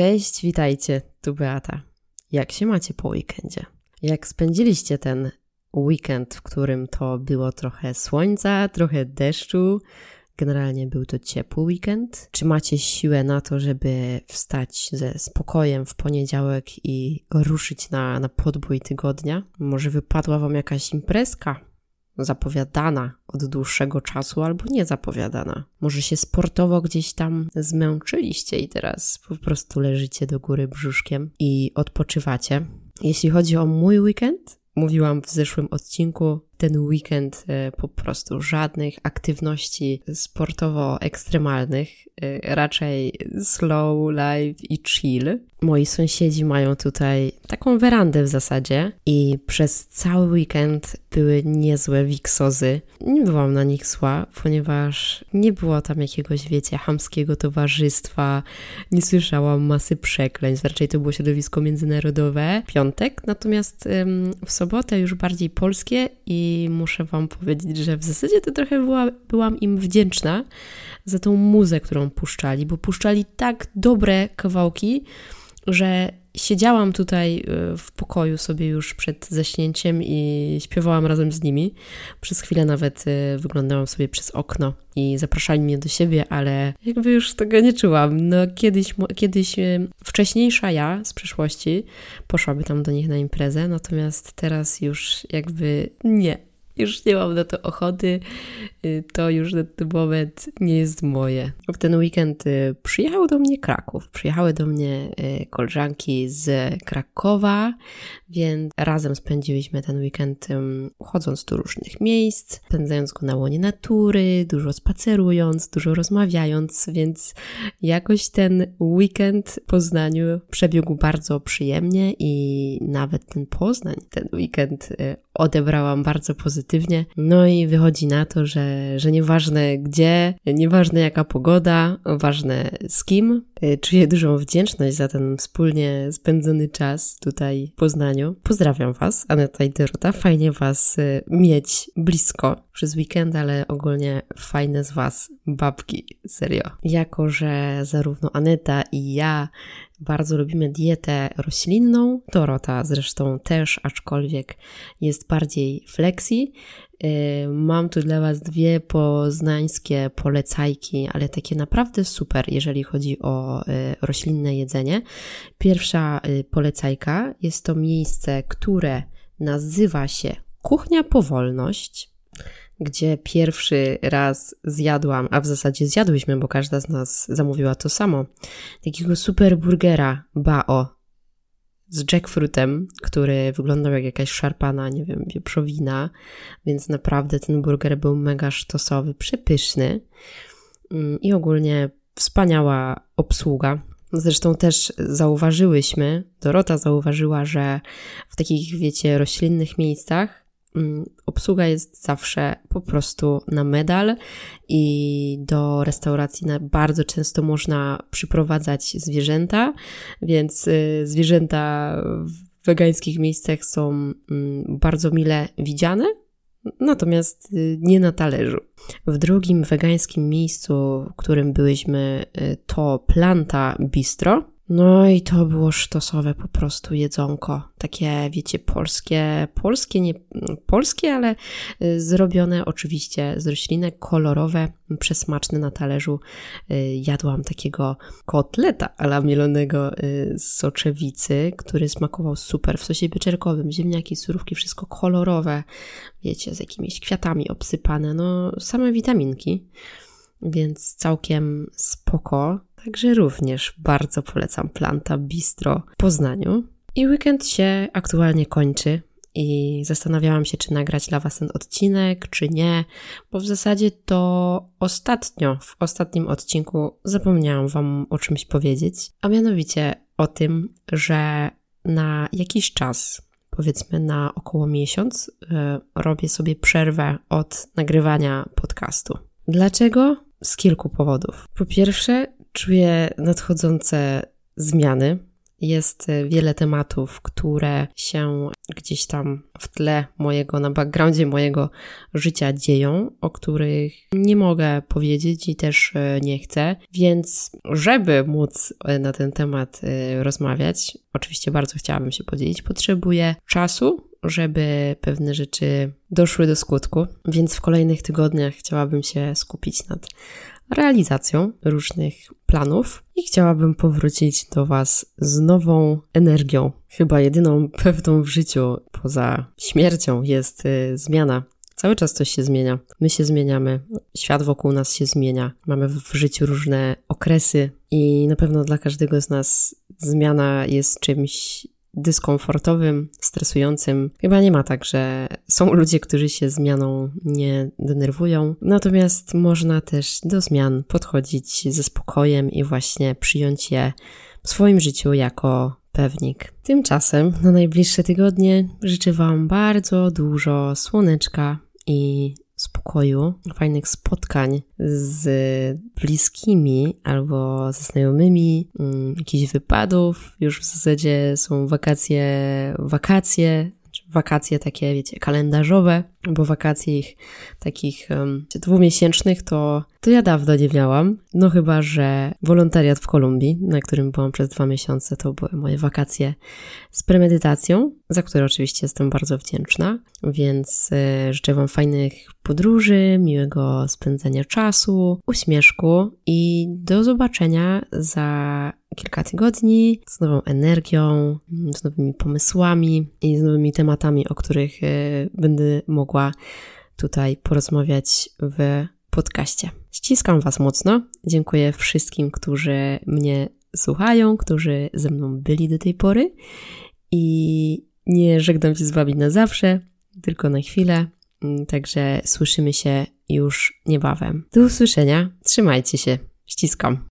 Cześć, witajcie, tu Beata. Jak się macie po weekendzie? Jak spędziliście ten weekend, w którym to było trochę słońca, trochę deszczu, generalnie był to ciepły weekend? Czy macie siłę na to, żeby wstać ze spokojem w poniedziałek i ruszyć na, na podbój tygodnia? Może wypadła wam jakaś imprezka? Zapowiadana od dłuższego czasu albo nie zapowiadana. Może się sportowo gdzieś tam zmęczyliście i teraz po prostu leżycie do góry brzuszkiem i odpoczywacie. Jeśli chodzi o mój weekend, mówiłam w zeszłym odcinku, ten weekend e, po prostu żadnych aktywności sportowo-ekstremalnych, e, raczej slow life i chill. Moi sąsiedzi mają tutaj taką werandę w zasadzie i przez cały weekend były niezłe wiksozy. Nie byłam na nich zła, ponieważ nie było tam jakiegoś, wiecie, hamskiego towarzystwa, nie słyszałam masy przekleństw, raczej to było środowisko międzynarodowe. Piątek, natomiast w sobotę już bardziej polskie i muszę Wam powiedzieć, że w zasadzie to trochę była, byłam im wdzięczna za tą muzę, którą puszczali, bo puszczali tak dobre kawałki, że siedziałam tutaj y, w pokoju sobie już przed zaśnięciem i śpiewałam razem z nimi. Przez chwilę nawet y, wyglądałam sobie przez okno i zapraszali mnie do siebie, ale jakby już tego nie czułam. No kiedyś, kiedyś y, wcześniejsza ja z przeszłości poszłaby tam do nich na imprezę, natomiast teraz już jakby nie już nie mam na to ochoty, to już na ten moment nie jest moje. W ten weekend y, przyjechał do mnie Kraków, przyjechały do mnie y, koleżanki z Krakowa, więc razem spędziliśmy ten weekend chodząc do różnych miejsc, spędzając go na łonie natury, dużo spacerując, dużo rozmawiając, więc jakoś ten weekend w Poznaniu przebiegł bardzo przyjemnie i nawet ten Poznań, ten weekend odebrałam bardzo pozytywnie. No i wychodzi na to, że, że nieważne gdzie, nieważne jaka pogoda, ważne z kim. Y, czuję dużą wdzięczność za ten wspólnie spędzony czas tutaj w Poznaniu. Pozdrawiam Was, Aneta i Dorota. Fajnie Was y, mieć blisko przez weekend, ale ogólnie fajne z Was babki, serio. Jako, że zarówno Aneta i ja bardzo lubimy dietę roślinną, Dorota zresztą też, aczkolwiek jest bardziej flexi. Y, mam tu dla Was dwie poznańskie polecajki, ale takie naprawdę super, jeżeli chodzi o y, roślinne jedzenie. Pierwsza y, polecajka jest to miejsce, które nazywa się Kuchnia Powolność gdzie pierwszy raz zjadłam, a w zasadzie zjadłyśmy, bo każda z nas zamówiła to samo, takiego super burgera Bao z jackfruitem, który wyglądał jak jakaś szarpana, nie wiem, wieprzowina, więc naprawdę ten burger był mega sztosowy, przepyszny mm, i ogólnie wspaniała obsługa. Zresztą też zauważyłyśmy, Dorota zauważyła, że w takich, wiecie, roślinnych miejscach obsługa jest zawsze po prostu na medal i do restauracji bardzo często można przyprowadzać zwierzęta, więc y, zwierzęta w wegańskich miejscach są mm, bardzo mile widziane, natomiast y, nie na talerzu. W drugim wegańskim miejscu, w którym byliśmy, y, to Planta Bistro. No i to było sztosowe po prostu jedzonko. Takie, wiecie, polskie, polskie, nie polskie, ale y, zrobione oczywiście z roślinek, kolorowe, przesmaczne na talerzu. Y, jadłam takiego kotleta ala mielonego y, z soczewicy, który smakował super w sosie pieczerkowym, ziemniaki, surówki, wszystko kolorowe, wiecie, z jakimiś kwiatami obsypane, no same witaminki więc całkiem spoko. Także również bardzo polecam Planta Bistro w Poznaniu. I weekend się aktualnie kończy i zastanawiałam się, czy nagrać dla Was ten odcinek, czy nie, bo w zasadzie to ostatnio, w ostatnim odcinku zapomniałam Wam o czymś powiedzieć, a mianowicie o tym, że na jakiś czas, powiedzmy na około miesiąc, yy, robię sobie przerwę od nagrywania podcastu. Dlaczego? z kilku powodów. Po pierwsze, czuję nadchodzące zmiany. Jest wiele tematów, które się gdzieś tam w tle mojego, na backgroundzie mojego życia dzieją, o których nie mogę powiedzieć i też e, nie chcę. Więc, żeby móc e, na ten temat e, rozmawiać, oczywiście bardzo chciałabym się podzielić, potrzebuję czasu, żeby pewne rzeczy doszły do skutku, więc w kolejnych tygodniach chciałabym się skupić nad realizacją różnych planów i chciałabym powrócić do Was z nową energią. Chyba jedyną pewną w życiu poza śmiercią jest y, zmiana. Cały czas coś się zmienia. My się zmieniamy, świat wokół nas się zmienia. Mamy w życiu różne okresy i na pewno dla każdego z nas zmiana jest czymś dyskomfortowym, stresującym. Chyba nie ma tak, że są ludzie, którzy się zmianą nie denerwują. Natomiast można też do zmian podchodzić ze spokojem i właśnie przyjąć je w swoim życiu jako pewnik. Tymczasem na najbliższe tygodnie życzę Wam bardzo dużo słoneczka i spokoju, fajnych spotkań z bliskimi albo ze znajomymi, mm, jakichś wypadów. Już w zasadzie są wakacje, wakacje, wakacje takie, wiecie, kalendarzowe, bo wakacje ich takich um, dwumiesięcznych to, to ja dawno nie miałam. No chyba, że wolontariat w Kolumbii, na którym byłam przez dwa miesiące, to były moje wakacje z premedytacją, za które oczywiście jestem bardzo wdzięczna, więc y, życzę Wam fajnych podróży, miłego spędzenia czasu, uśmieszku i do zobaczenia za kilka tygodni z nową energią, z nowymi pomysłami i z nowymi tematami, o których y, będę mogła tutaj porozmawiać w podcaście. Ściskam Was mocno. Dziękuję wszystkim, którzy mnie słuchają, którzy ze mną byli do tej pory i nie żegnam się z Wami na zawsze, tylko na chwilę. Także słyszymy się już niebawem. Do usłyszenia. Trzymajcie się. Ściskam.